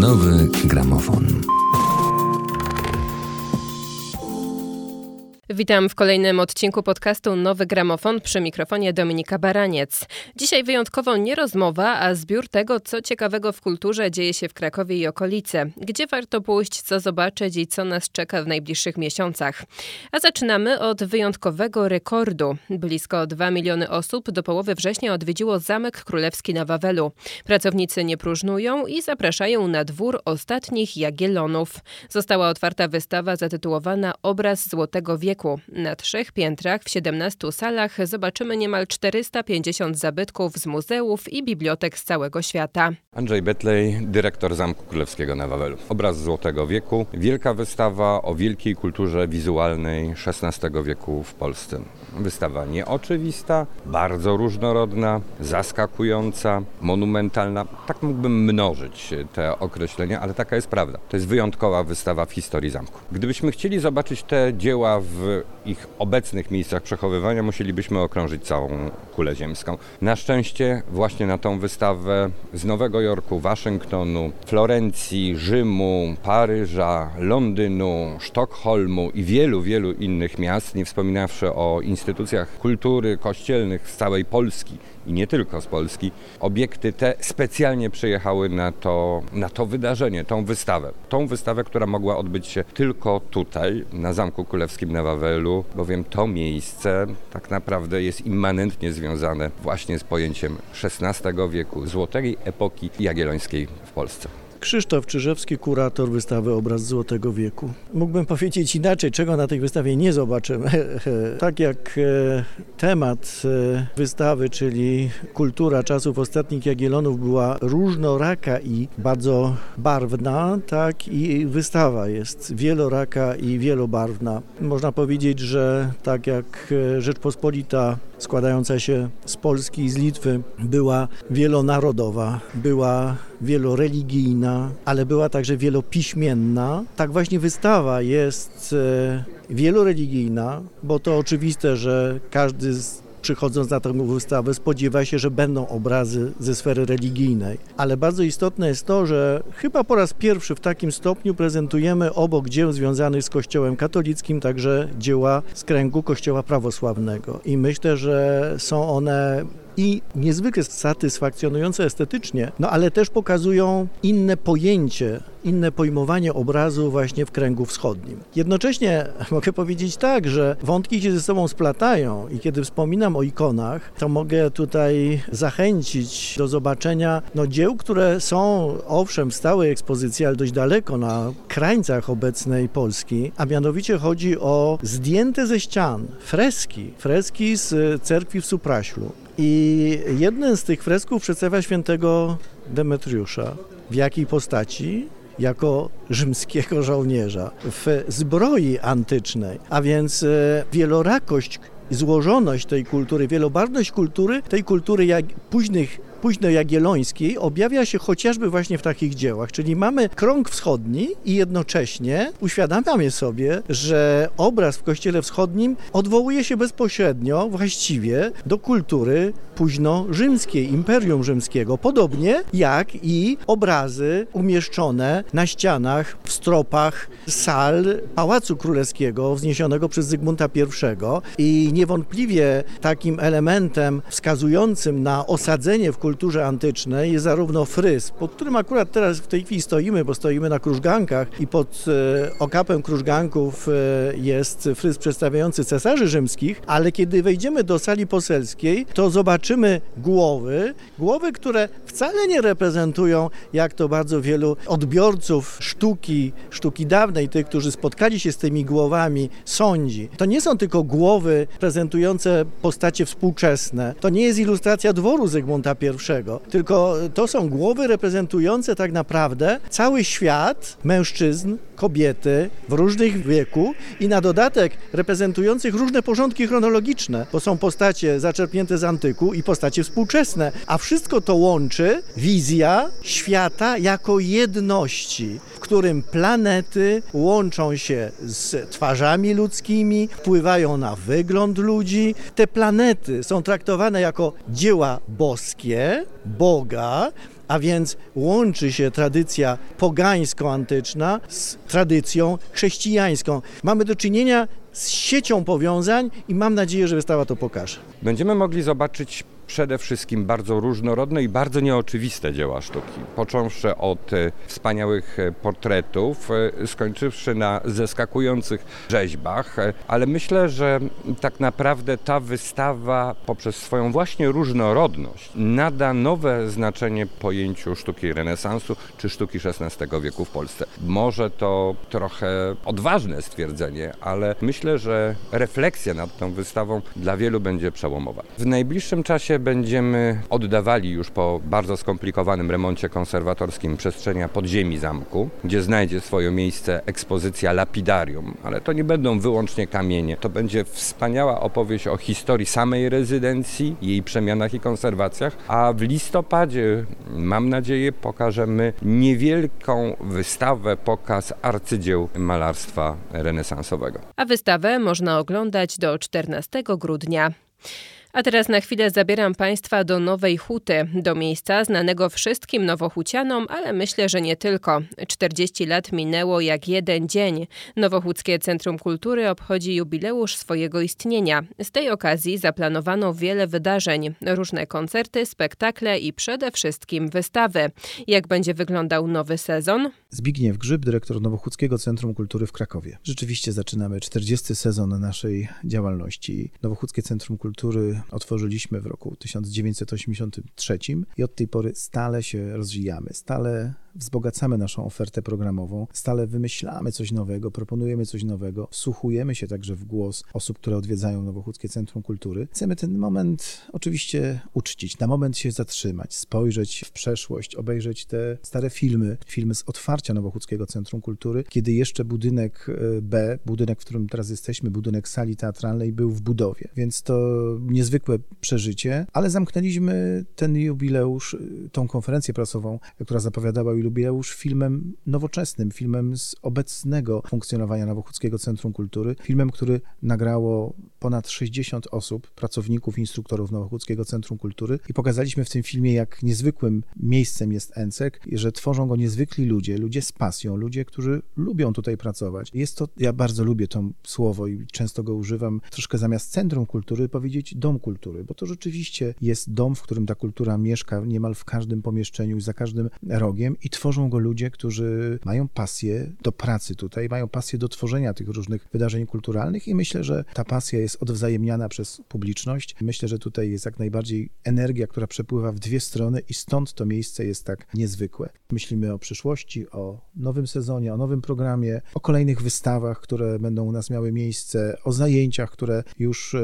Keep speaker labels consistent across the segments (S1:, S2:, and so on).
S1: Nowy gramofon.
S2: Witam w kolejnym odcinku podcastu Nowy Gramofon przy mikrofonie Dominika Baraniec. Dzisiaj wyjątkowo nie rozmowa, a zbiór tego, co ciekawego w kulturze dzieje się w Krakowie i okolice. Gdzie warto pójść, co zobaczyć i co nas czeka w najbliższych miesiącach. A zaczynamy od wyjątkowego rekordu. Blisko 2 miliony osób do połowy września odwiedziło Zamek Królewski na Wawelu. Pracownicy nie próżnują i zapraszają na dwór ostatnich Jagiellonów. Została otwarta wystawa zatytułowana Obraz Złotego Wieku wieku. Na trzech piętrach w 17 salach zobaczymy niemal 450 zabytków z muzeów i bibliotek z całego świata.
S3: Andrzej Betlej, dyrektor Zamku Królewskiego na Wawelu. Obraz Złotego Wieku, wielka wystawa o wielkiej kulturze wizualnej XVI wieku w Polsce. Wystawa nieoczywista, bardzo różnorodna, zaskakująca, monumentalna. Tak mógłbym mnożyć te określenia, ale taka jest prawda. To jest wyjątkowa wystawa w historii zamku. Gdybyśmy chcieli zobaczyć te dzieła w ich obecnych miejscach przechowywania, musielibyśmy okrążyć całą kulę ziemską. Na szczęście właśnie na tą wystawę z Nowego Jorku, Waszyngtonu, Florencji, Rzymu, Paryża, Londynu, Sztokholmu i wielu, wielu innych miast, nie wspominawszy o instytucjach kultury kościelnych z całej Polski i nie tylko z Polski, obiekty te specjalnie przyjechały na to, na to wydarzenie, tą wystawę. Tą wystawę, która mogła odbyć się tylko tutaj, na Zamku Królewskim na Wawelu, bowiem to miejsce tak naprawdę jest immanentnie związane właśnie z pojęciem XVI wieku, złotej epoki jagiellońskiej w Polsce.
S4: Krzysztof Czyżewski, kurator wystawy Obraz Złotego Wieku. Mógłbym powiedzieć inaczej, czego na tej wystawie nie zobaczymy. tak jak e, temat e, wystawy, czyli kultura czasów ostatnich Jagiellonów była różnoraka i bardzo barwna, tak i wystawa jest wieloraka i wielobarwna. Można powiedzieć, że tak jak e, Rzeczpospolita składająca się z Polski i z Litwy była wielonarodowa, była wieloreligijna, ale była także wielopiśmienna. Tak właśnie wystawa jest e, wieloreligijna, bo to oczywiste, że każdy z przychodząc na tę wystawę, spodziewa się, że będą obrazy ze sfery religijnej. Ale bardzo istotne jest to, że chyba po raz pierwszy w takim stopniu prezentujemy obok dzieł związanych z Kościołem katolickim także dzieła z kręgu Kościoła prawosławnego. I myślę, że są one i niezwykle satysfakcjonujące estetycznie, no ale też pokazują inne pojęcie, inne pojmowanie obrazu właśnie w kręgu wschodnim. Jednocześnie mogę powiedzieć tak, że wątki się ze sobą splatają i kiedy wspominam o ikonach, to mogę tutaj zachęcić do zobaczenia no, dzieł, które są owszem w stałej ekspozycji, ale dość daleko na krańcach obecnej Polski, a mianowicie chodzi o zdjęte ze ścian freski, freski z cerkwi w Supraślu. I jeden z tych fresków przedstawia świętego Demetriusza. W jakiej postaci? jako rzymskiego żołnierza w zbroi antycznej, a więc e, wielorakość złożoność tej kultury, wielobarwność kultury, tej kultury jak późnych późnojagiellońskiej objawia się chociażby właśnie w takich dziełach, czyli mamy krąg wschodni i jednocześnie uświadamiamy sobie, że obraz w Kościele Wschodnim odwołuje się bezpośrednio właściwie do kultury późno-rzymskiej, Imperium Rzymskiego, podobnie jak i obrazy umieszczone na ścianach, w stropach sal Pałacu Królewskiego wzniesionego przez Zygmunta I. I niewątpliwie takim elementem wskazującym na osadzenie w kulturze antycznej zarówno fryz, pod którym akurat teraz w tej chwili stoimy, bo stoimy na krużgankach i pod e, okapem krużganków e, jest fryz przedstawiający cesarzy rzymskich, ale kiedy wejdziemy do sali poselskiej, to zobaczymy głowy, głowy, które wcale nie reprezentują, jak to bardzo wielu odbiorców sztuki, sztuki dawnej, tych, którzy spotkali się z tymi głowami, sądzi. To nie są tylko głowy prezentujące postacie współczesne. To nie jest ilustracja dworu Zygmunta I, tylko to są głowy reprezentujące tak naprawdę cały świat mężczyzn, kobiety w różnych wieku i na dodatek reprezentujących różne porządki chronologiczne, bo są postacie zaczerpnięte z antyku i postacie współczesne, a wszystko to łączy wizja świata jako jedności, w którym planety łączą się z twarzami ludzkimi, wpływają na wygląd ludzi. Te planety są traktowane jako dzieła boskie, Boga a więc łączy się tradycja pogańsko-antyczna z tradycją chrześcijańską. Mamy do czynienia z siecią powiązań i mam nadzieję, że wystawa to pokaże.
S3: Będziemy mogli zobaczyć przede wszystkim bardzo różnorodne i bardzo nieoczywiste dzieła sztuki. Począwszy od e, wspaniałych e, portretów, e, skończywszy na zeskakujących rzeźbach, ale myślę, że tak naprawdę ta wystawa poprzez swoją właśnie różnorodność nada nowe znaczenie pojęciu sztuki renesansu czy sztuki XVI wieku w Polsce. Może to trochę odważne stwierdzenie, ale myślę, że refleksja nad tą wystawą dla wielu będzie przełomowa. W najbliższym czasie będziemy oddawali już po bardzo skomplikowanym remoncie konserwatorskim przestrzenia podziemi zamku, gdzie znajdzie swoje miejsce ekspozycja lapidarium, ale to nie będą wyłącznie kamienie. To będzie wspaniała opowieść o historii samej rezydencji, jej przemianach i konserwacjach, a w listopadzie, mam nadzieję, pokażemy niewielką wystawę, pokaz arcydzieł malarstwa renesansowego.
S2: A wystawę można oglądać do 14 grudnia. A teraz na chwilę zabieram Państwa do Nowej Huty, do miejsca znanego wszystkim nowochucianom, ale myślę, że nie tylko. 40 lat minęło jak jeden dzień. Nowochódzkie Centrum Kultury obchodzi jubileusz swojego istnienia. Z tej okazji zaplanowano wiele wydarzeń, różne koncerty, spektakle i przede wszystkim wystawy. Jak będzie wyglądał nowy sezon?
S1: Zbigniew Grzyb, dyrektor Nowochódzkiego Centrum Kultury w Krakowie. Rzeczywiście zaczynamy 40 sezon naszej działalności. Nowochódzkie Centrum Kultury otworzyliśmy w roku 1983 i od tej pory stale się rozwijamy, stale wzbogacamy naszą ofertę programową, stale wymyślamy coś nowego, proponujemy coś nowego, wsłuchujemy się także w głos osób, które odwiedzają Nowochódzkie Centrum Kultury. Chcemy ten moment oczywiście uczcić, na moment się zatrzymać, spojrzeć w przeszłość, obejrzeć te stare filmy, filmy z otwarcia Nowochódzkiego Centrum Kultury, kiedy jeszcze budynek e, B, budynek, w którym teraz jesteśmy, budynek sali teatralnej był w budowie, więc to niezwykłe przeżycie, ale zamknęliśmy ten jubileusz, e, tą konferencję prasową, która zapowiadała jubileusz filmem nowoczesnym, filmem z obecnego funkcjonowania Nowochódzkiego Centrum Kultury, filmem, który nagrało ponad 60 osób, pracowników, instruktorów Nowochódzkiego Centrum Kultury. I pokazaliśmy w tym filmie, jak niezwykłym miejscem jest Encek, że tworzą go niezwykli ludzie, ludzie z pasją, ludzie, którzy lubią tutaj pracować. Jest to, ja bardzo lubię to słowo i często go używam, troszkę zamiast Centrum Kultury powiedzieć Dom Kultury, bo to rzeczywiście jest dom, w którym ta kultura mieszka niemal w każdym pomieszczeniu i za każdym rogiem. I tworzą go ludzie, którzy mają pasję do pracy tutaj, mają pasję do tworzenia tych różnych wydarzeń kulturalnych i myślę, że ta pasja jest odwzajemniana przez publiczność. Myślę, że tutaj jest jak najbardziej energia, która przepływa w dwie strony i stąd to miejsce jest tak niezwykłe. Myślimy o przyszłości, o nowym sezonie, o nowym programie, o kolejnych wystawach, które będą u nas miały miejsce, o zajęciach, które już e,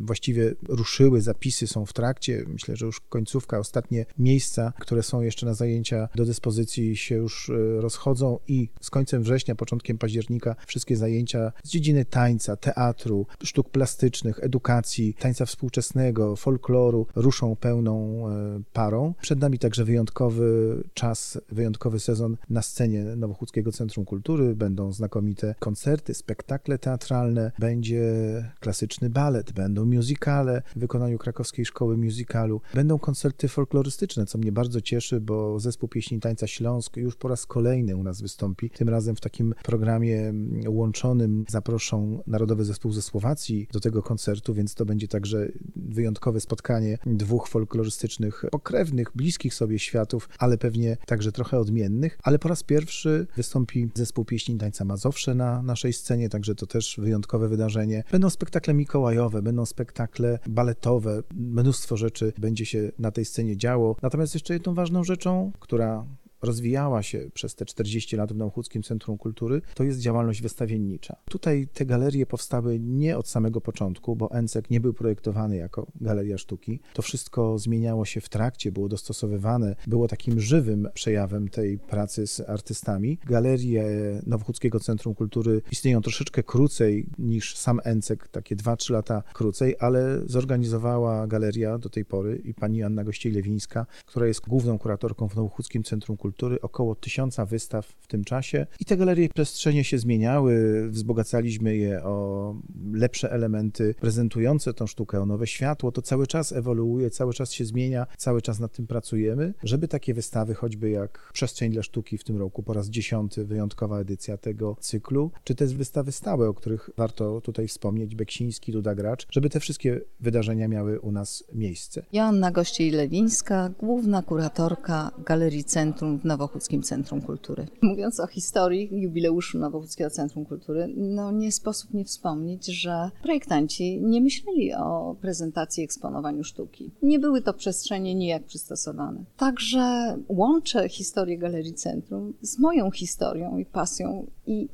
S1: właściwie ruszyły, zapisy są w trakcie. Myślę, że już końcówka, ostatnie miejsca, które są jeszcze na zajęcia do dyspozycji się już e, rozchodzą i z końcem września, początkiem października wszystkie zajęcia z dziedziny tańca, teatru, sztuk plastycznych, edukacji, tańca współczesnego, folkloru ruszą pełną e, parą. Przed nami także wyjątkowy czas, wyjątkowy sezon na scenie Nowochódzkiego Centrum Kultury. Będą znakomite koncerty, spektakle teatralne, będzie klasyczny balet, będą musicale w wykonaniu Krakowskiej Szkoły Musicalu, będą koncerty folklorystyczne, co mnie bardzo cieszy, bo zespół pieśni tańca Śląsk już po raz kolejny u nas wystąpi. Tym razem w takim programie mm, łączonym zaproszą Narodowy Zespół ze Słowacji do tego koncertu, więc to będzie także wyjątkowe spotkanie dwóch folklorystycznych, pokrewnych, bliskich sobie światów, ale pewnie także trochę odmiennych. Ale po raz pierwszy wystąpi zespół pieśni tańca Mazowsze na naszej scenie, także to też wyjątkowe wydarzenie. Będą spektakle mikołajowe, będą spektakle baletowe, mnóstwo rzeczy będzie się na tej scenie działo. Natomiast jeszcze jedną ważną rzeczą, która rozwijała się przez te 40 lat w Nowochódzkim Centrum Kultury, to jest działalność wystawiennicza. Tutaj te galerie powstały nie od samego początku, bo ENCEK nie był projektowany jako galeria sztuki. To wszystko zmieniało się w trakcie, było dostosowywane, było takim żywym przejawem tej pracy z artystami. Galerie Nowochódzkiego Centrum Kultury istnieją troszeczkę krócej niż sam ENCEK, takie 2-3 lata krócej, ale zorganizowała galeria do tej pory i pani Anna Gościej-Lewińska, która jest główną kuratorką w Nowochódzkim Centrum Kultury, Kultury około tysiąca wystaw w tym czasie i te galerie przestrzenie się zmieniały, wzbogacaliśmy je o lepsze elementy prezentujące tą sztukę, o nowe światło. To cały czas ewoluuje, cały czas się zmienia, cały czas nad tym pracujemy, żeby takie wystawy, choćby jak Przestrzeń dla Sztuki w tym roku, po raz dziesiąty, wyjątkowa edycja tego cyklu, czy te wystawy stałe, o których warto tutaj wspomnieć, Beksiński, Duda Gracz, żeby te wszystkie wydarzenia miały u nas miejsce.
S5: Joanna Gościej-Lewińska, główna kuratorka Galerii Centrum w Nowochódzkim Centrum Kultury. Mówiąc o historii jubileuszu Nowochódzkiego Centrum Kultury, no nie sposób nie wspomnieć, że projektanci nie myśleli o prezentacji, eksponowaniu sztuki. Nie były to przestrzenie nijak przystosowane. Także łączę historię Galerii Centrum z moją historią i pasją i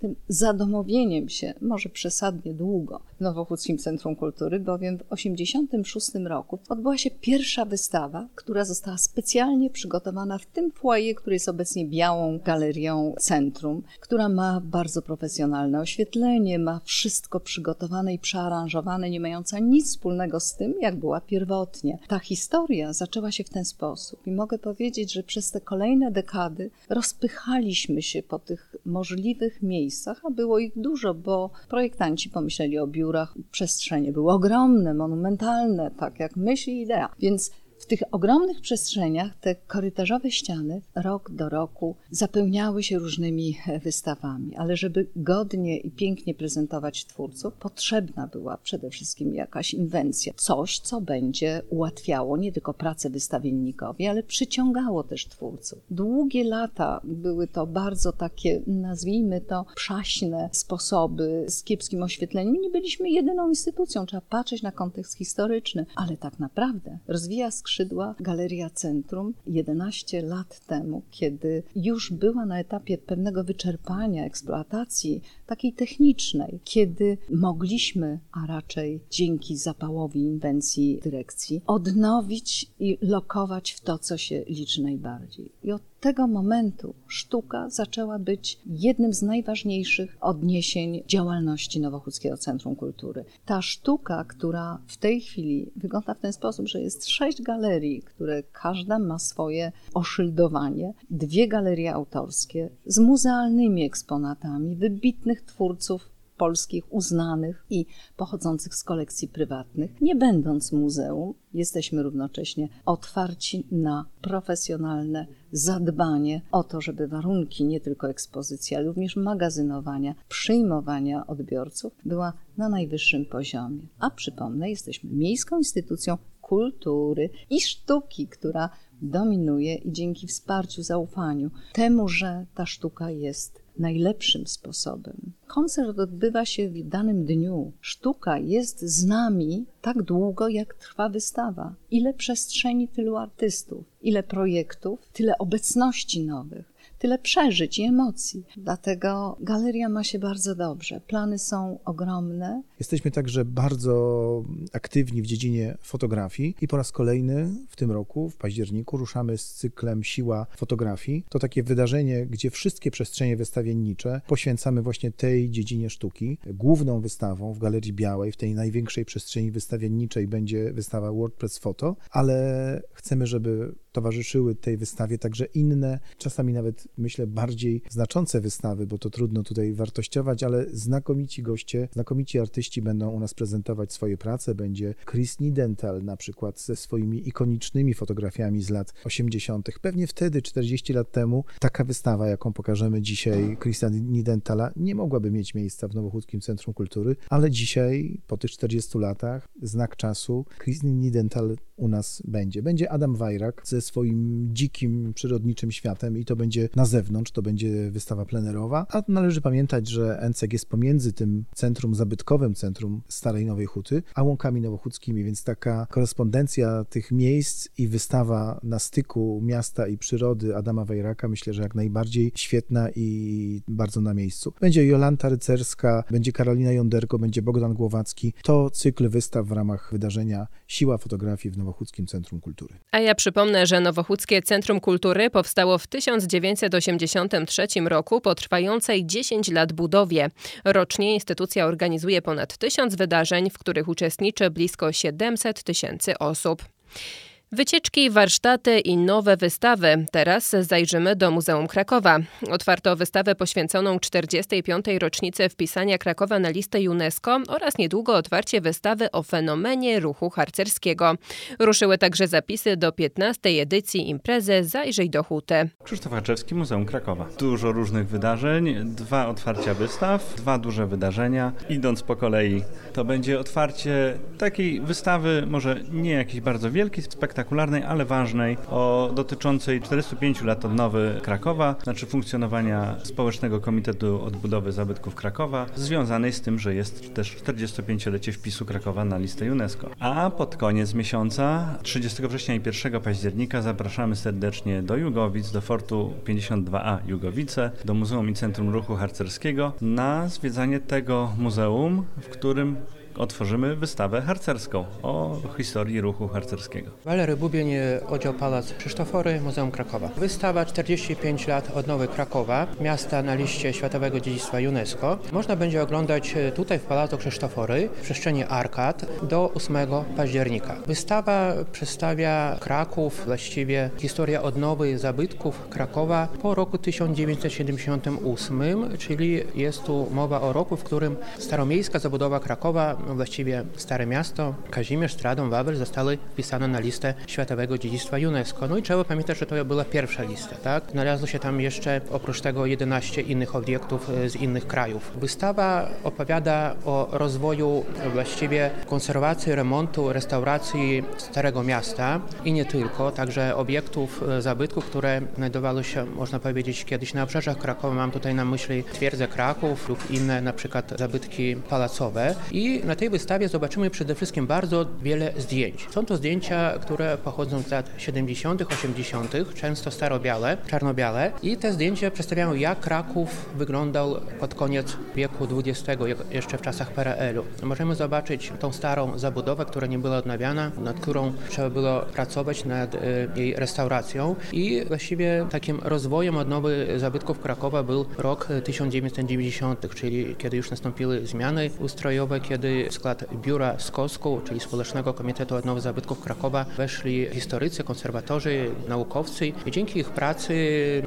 S5: tym zadomowieniem się, może przesadnie długo, w Nowochódzkim Centrum Kultury, bowiem w 1986 roku odbyła się pierwsza wystawa, która została specjalnie przygotowana w tym foyer, który jest obecnie białą galerią centrum, która ma bardzo profesjonalne oświetlenie, ma wszystko przygotowane i przearanżowane, nie mająca nic wspólnego z tym, jak była pierwotnie. Ta historia zaczęła się w ten sposób i mogę powiedzieć, że przez te kolejne dekady rozpychaliśmy się po tych możliwych miejscach, a było ich dużo, bo projektanci pomyśleli o biurach przestrzenie były ogromne, monumentalne, tak jak myśl i idea. Więc tych ogromnych przestrzeniach te korytarzowe ściany rok do roku zapełniały się różnymi wystawami, ale żeby godnie i pięknie prezentować twórców, potrzebna była przede wszystkim jakaś inwencja, coś, co będzie ułatwiało nie tylko pracę wystawiennikowi, ale przyciągało też twórców. Długie lata były to bardzo takie, nazwijmy to, przaśne sposoby z kiepskim oświetleniem. Nie byliśmy jedyną instytucją, trzeba patrzeć na kontekst historyczny, ale tak naprawdę rozwija skrzydła skrzydła Galeria Centrum 11 lat temu, kiedy już była na etapie pewnego wyczerpania eksploatacji takiej technicznej, kiedy mogliśmy, a raczej dzięki zapałowi inwencji dyrekcji, odnowić i lokować w to, co się liczy najbardziej. I od tego momentu sztuka zaczęła być jednym z najważniejszych odniesień działalności Nowochódzkiego Centrum Kultury. Ta sztuka, która w tej chwili wygląda w ten sposób, że jest sześć galerii, które każda ma swoje oszyldowanie, dwie galerie autorskie z muzealnymi eksponatami wybitnych twórców polskich uznanych i pochodzących z kolekcji prywatnych. Nie będąc muzeum, jesteśmy równocześnie otwarci na profesjonalne zadbanie o to, żeby warunki nie tylko ekspozycji, ale również magazynowania, przyjmowania odbiorców była na najwyższym poziomie. A przypomnę, jesteśmy miejską instytucją kultury i sztuki, która dominuje i dzięki wsparciu, zaufaniu temu, że ta sztuka jest najlepszym sposobem. Koncert odbywa się w danym dniu. Sztuka jest z nami tak długo, jak trwa wystawa. Ile przestrzeni, tylu artystów, ile projektów, tyle obecności nowych tyle przeżyć i emocji. Dlatego galeria ma się bardzo dobrze. Plany są ogromne.
S1: Jesteśmy także bardzo aktywni w dziedzinie fotografii i po raz kolejny w tym roku, w październiku, ruszamy z cyklem Siła Fotografii. To takie wydarzenie, gdzie wszystkie przestrzenie wystawiennicze poświęcamy właśnie tej dziedzinie sztuki. Główną wystawą w Galerii Białej, w tej największej przestrzeni wystawienniczej będzie wystawa WordPress Photo, ale chcemy, żeby towarzyszyły tej wystawie także inne, czasami nawet myślę bardziej znaczące wystawy, bo to trudno tutaj wartościować, ale znakomici goście, znakomici artyści będą u nas prezentować swoje prace. Będzie Chris Nidental na przykład ze swoimi ikonicznymi fotografiami z lat 80. Pewnie wtedy, 40 lat temu, taka wystawa, jaką pokażemy dzisiaj Chrisa Nidentala, nie mogłaby mieć miejsca w Nowochódzkim Centrum Kultury, ale dzisiaj, po tych 40 latach, znak czasu, Chris Nidental u nas będzie. Będzie Adam Wajrak ze swoim dzikim, przyrodniczym światem i to będzie na zewnątrz, to będzie wystawa plenerowa, a należy pamiętać, że Encek jest pomiędzy tym centrum zabytkowym, centrum Starej Nowej Huty, a łąkami nowochódzkimi, więc taka korespondencja tych miejsc i wystawa na styku miasta i przyrody Adama Wajraka myślę, że jak najbardziej świetna i bardzo na miejscu. Będzie Jolanta Rycerska, będzie Karolina Jonderko, będzie Bogdan Głowacki. To cykl wystaw w ramach wydarzenia Siła Fotografii w Nowochódzkim Centrum Kultury.
S2: A ja przypomnę, że Nowochódzkie Centrum Kultury powstało w 1983 roku po trwającej 10 lat budowie. Rocznie instytucja organizuje ponad 1000 wydarzeń, w których uczestniczy blisko 700 tysięcy osób. Wycieczki, warsztaty i nowe wystawy. Teraz zajrzymy do Muzeum Krakowa. Otwarto wystawę poświęconą 45. rocznicy wpisania Krakowa na listę UNESCO oraz niedługo otwarcie wystawy o fenomenie ruchu harcerskiego. Ruszyły także zapisy do 15. edycji imprezy Zajrzyj do Huty.
S6: Krzysztof Haczewski, Muzeum Krakowa. Dużo różnych wydarzeń, dwa otwarcia wystaw, dwa duże wydarzenia. Idąc po kolei, to będzie otwarcie takiej wystawy, może nie jakiejś bardzo wielkiej, spektakularnej, spektakularnej, ale ważnej, o dotyczącej 45 lat odnowy Krakowa, znaczy funkcjonowania Społecznego Komitetu Odbudowy Zabytków Krakowa, związanej z tym, że jest też 45-lecie wpisu Krakowa na listę UNESCO. A pod koniec miesiąca, 30 września i 1 października zapraszamy serdecznie do Jugowic, do Fortu 52A Jugowice, do Muzeum i Centrum Ruchu Harcerskiego na zwiedzanie tego muzeum, w którym otworzymy wystawę harcerską o historii ruchu harcerskiego.
S7: Walery Bubień, oddział Pałac Krzysztofory, Muzeum Krakowa. Wystawa 45 lat odnowy Krakowa, miasta na liście Światowego Dziedzictwa UNESCO. Można będzie oglądać tutaj w Pałacu Krzysztofory w przestrzeni Arkad do 8 października. Wystawa przedstawia Kraków, właściwie historię odnowy zabytków Krakowa po roku 1978, czyli jest tu mowa o roku, w którym staromiejska zabudowa Krakowa właściwie Stare Miasto, Kazimierz, Stradon, Wawel zostały wpisane na listę Światowego Dziedzictwa UNESCO. No i trzeba pamiętać, że to była pierwsza lista, tak? Znalazło się tam jeszcze oprócz tego 11 innych obiektów e, z innych krajów. Wystawa opowiada o rozwoju właściwie konserwacji, remontu, restauracji Starego Miasta i nie tylko, także obiektów, e, zabytków, które znajdowały się, można powiedzieć, kiedyś na obrzeżach Krakowa. Mam tutaj na myśli twierdzę Kraków lub inne na przykład zabytki palacowe i na tej wystawie zobaczymy przede wszystkim bardzo wiele zdjęć. Są to zdjęcia, które pochodzą z lat 70., 80., często starobiałe, czarnobiałe i te zdjęcia przedstawiają jak Kraków wyglądał pod koniec wieku XX, jeszcze w czasach PRL-u. Możemy zobaczyć tą starą zabudowę, która nie była odnawiana, nad którą trzeba było pracować nad y, jej restauracją i właściwie takim rozwojem odnowy zabytków Krakowa był rok 1990, czyli kiedy już nastąpiły zmiany ustrojowe, kiedy w skład biura SKOSK-u, czyli Społecznego Komitetu Odnowy Zabytków Krakowa, weszli historycy, konserwatorzy, naukowcy i dzięki ich pracy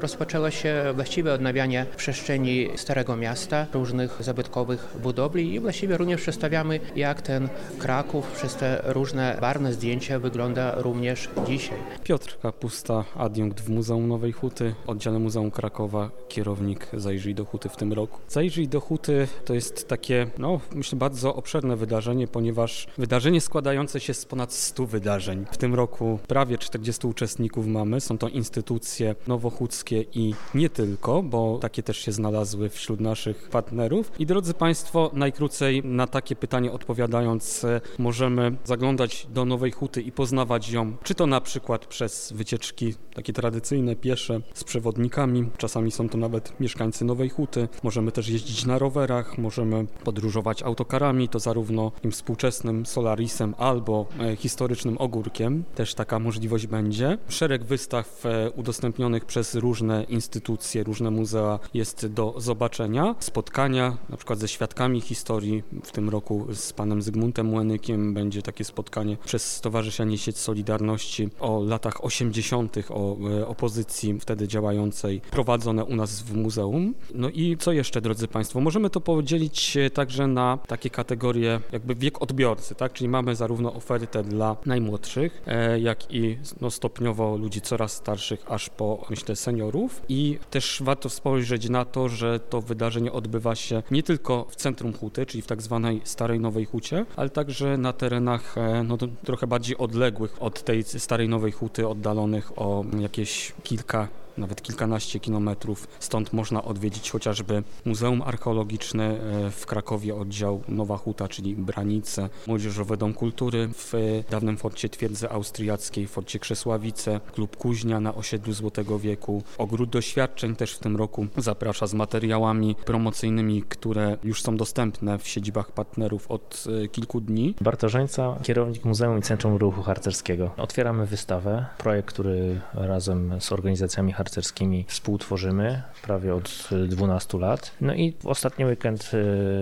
S7: rozpoczęło się właściwe odnawianie przestrzeni Starego Miasta, różnych zabytkowych budowli i właściwie również przedstawiamy, jak ten Kraków przez te różne barwne zdjęcia wygląda również dzisiaj.
S8: Piotr Kapusta, adiunkt w Muzeum Nowej Huty, oddziale Muzeum Krakowa, kierownik Zajrzyj do Huty w tym roku. Zajrzyj do Huty to jest takie, no myślę, bardzo obszerne wydarzenie, ponieważ wydarzenie składające się z ponad 100 wydarzeń. W tym roku prawie 40 uczestników mamy. Są to instytucje nowochódzkie i nie tylko, bo takie też się znalazły wśród naszych partnerów. I drodzy Państwo, najkrócej na takie pytanie odpowiadając, e, możemy zaglądać do Nowej Huty i poznawać ją, czy to na przykład przez wycieczki takie tradycyjne, piesze, z przewodnikami. Czasami są to nawet mieszkańcy Nowej Huty. Możemy też jeździć na rowerach, możemy podróżować autokarami, to zarówno zarówno współczesnym Solarisem albo e, historycznym ogórkiem. Też taka możliwość będzie. Szereg wystaw e, udostępnionych przez różne instytucje, różne muzea jest do zobaczenia. Spotkania na przykład ze świadkami historii. W tym roku z panem Zygmuntem Młenykiem będzie takie spotkanie przez Stowarzyszenie Sieć Solidarności o latach 80., o e, opozycji wtedy działającej, prowadzone u nas w muzeum. No i co jeszcze, drodzy Państwo? Możemy to podzielić także na takie kategorie jakby wiek odbiorcy, tak? Czyli mamy zarówno ofertę dla najmłodszych, e, jak i no, stopniowo ludzi coraz starszych, aż po myślę seniorów. I też warto spojrzeć na to, że to wydarzenie odbywa się nie tylko w centrum Huty, czyli w tak zwanej Starej Nowej Hucie, ale także na terenach e, no, trochę bardziej odległych od tej Starej Nowej Huty, oddalonych o jakieś kilka nawet kilkanaście kilometrów. Stąd można odwiedzić chociażby Muzeum Archeologiczne e, w Krakowie, oddział Nowa Huta, czyli Branice, Młodzieżowy Dom Kultury w dawnym forcie Twierdzy Austriackiej, forcie Krzesławice, Klub Kuźnia na osiedlu Złotego Wieku. Ogród Doświadczeń też w tym roku zaprasza z materiałami promocyjnymi, które już są dostępne w siedzibach partnerów od e, kilku dni.
S9: Bartożeńca, kierownik Muzeum i Centrum Ruchu Harcerskiego. Otwieramy wystawę, projekt, który razem z organizacjami harcerskimi harcerskimi współtworzymy prawie od 12 lat. No i w ostatni weekend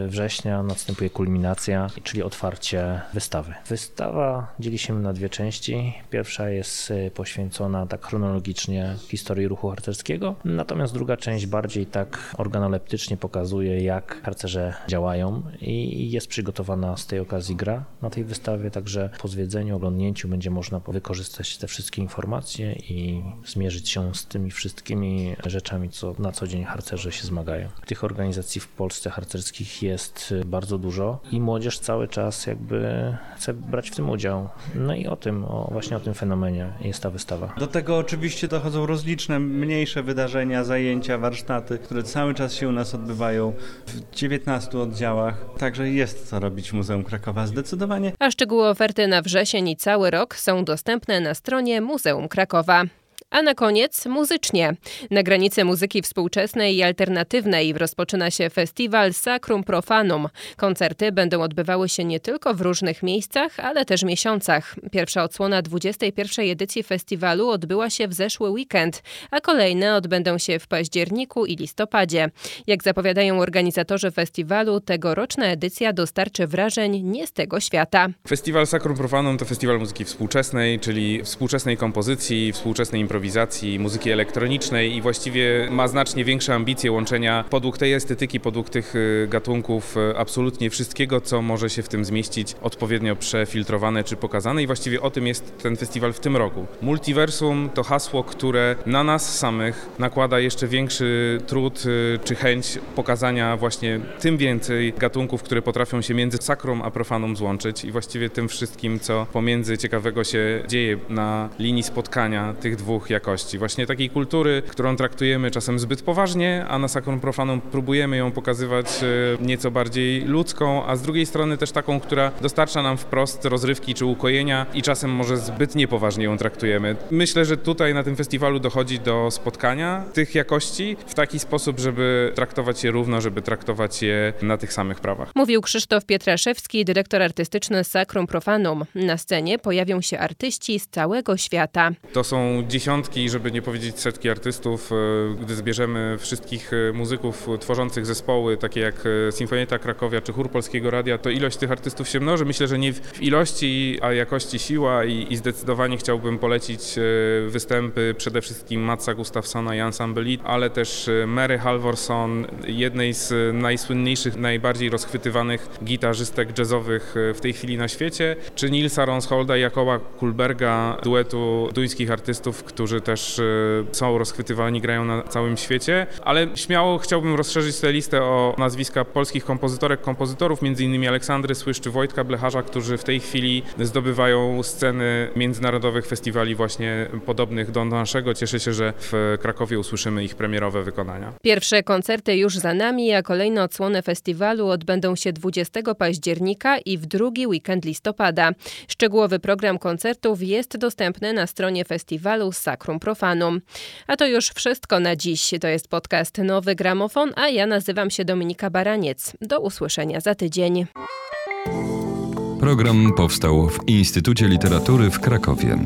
S9: września następuje kulminacja, czyli otwarcie wystawy. Wystawa dzieli się na dwie części. Pierwsza jest poświęcona tak chronologicznie historii ruchu harcerskiego, natomiast druga część bardziej tak organoleptycznie pokazuje, jak harcerze działają i jest przygotowana z tej okazji gra na tej wystawie, także po zwiedzeniu, oglądnięciu będzie można wykorzystać te wszystkie informacje i zmierzyć się z tymi wszystkimi rzeczami, co na co dzień harcerze się zmagają. Tych organizacji w Polsce harcerskich jest bardzo dużo i młodzież cały czas jakby chce brać w tym udział. No i o tym, o, właśnie o tym fenomenie jest ta wystawa.
S6: Do tego oczywiście dochodzą rozliczne, mniejsze wydarzenia, zajęcia, warsztaty, które cały czas się u nas odbywają w 19 oddziałach. Także jest co robić w Muzeum Krakowa zdecydowanie.
S2: A szczegóły oferty na wrzesień i cały rok są dostępne na stronie Muzeum Krakowa. A na koniec muzycznie. Na granicy muzyki współczesnej i alternatywnej rozpoczyna się festiwal Sacrum Profanum. Koncerty będą odbywały się nie tylko w różnych miejscach, ale też miesiącach. Pierwsza odsłona 21. edycji festiwalu odbyła się w zeszły weekend, a kolejne odbędą się w październiku i listopadzie. Jak zapowiadają organizatorzy festiwalu, tegoroczna edycja dostarczy wrażeń nie z tego świata.
S10: Festiwal Sacrum Profanum to festiwal muzyki współczesnej, czyli współczesnej kompozycji, współczesnej improwizacji improwizacji, muzyki elektronicznej i właściwie ma znacznie większe ambicje łączenia podług tej estetyki, podług tych y, gatunków y, absolutnie wszystkiego, co może się w tym zmieścić, odpowiednio przefiltrowane czy pokazane i właściwie o tym jest ten festiwal w tym roku. Multiversum to hasło, które na nas samych nakłada jeszcze większy trud y, czy chęć pokazania właśnie tym więcej gatunków, które potrafią się między sakrum a profanum złączyć i właściwie tym wszystkim, co pomiędzy ciekawego się dzieje na linii spotkania tych dwóch jakości. Właśnie takiej kultury, którą traktujemy czasem zbyt poważnie, a na Sacrum Profanum próbujemy ją pokazywać e, nieco bardziej ludzką, a z drugiej strony też taką, która dostarcza nam wprost rozrywki czy ukojenia i czasem może zbyt niepoważnie ją traktujemy. Myślę, że tutaj na tym festiwalu dochodzi do spotkania tych jakości w taki sposób, żeby traktować je równo, żeby traktować je na tych samych prawach.
S2: Mówił Krzysztof Pietraszewski, dyrektor artystyczny Sacrum Profanum. Na scenie pojawią się artyści z całego świata.
S10: To są dziesiątki dziesiątki, żeby nie powiedzieć setki artystów, e, gdy zbierzemy wszystkich e, muzyków tworzących zespoły, takie jak e, Sinfonieta Krakowia czy Chór Polskiego Radia, to ilość tych artystów się mnoży. Myślę, że nie w ilości, a jakości siła i, i zdecydowanie chciałbym polecić występy przede wszystkim Matsa Gustafsona i Ensemble ale też Mary Halvorson, jednej z najsłynniejszych, najbardziej rozchwytywanych gitarzystek jazzowych w tej chwili na świecie, czy Nilsa Ronsholda i Jakoba Kulberga, duetu duńskich artystów, którzy którzy też e, są rozchwytywani, grają na całym świecie, ale śmiało chciałbym rozszerzyć tę listę o nazwiska polskich kompozytorek, kompozytorów, m.in. Aleksandry Słysz czy Wojtka Blecharza, którzy w tej chwili zdobywają sceny międzynarodowych festiwali właśnie podobnych do naszego. Cieszę się, że w Krakowie usłyszymy ich premierowe wykonania.
S2: Pierwsze koncerty już za nami, a kolejne odsłony festiwalu odbędą się 20 października i w drugi weekend listopada. Szczegółowy program koncertów jest dostępny na stronie festiwalu Sacrum Profanum. A to już wszystko na dziś. To jest podcast Nowy Gramofon, a ja nazywam się Dominika Baraniec. Do usłyszenia za tydzień.
S11: Program powstał w Instytucie Literatury w Krakowie.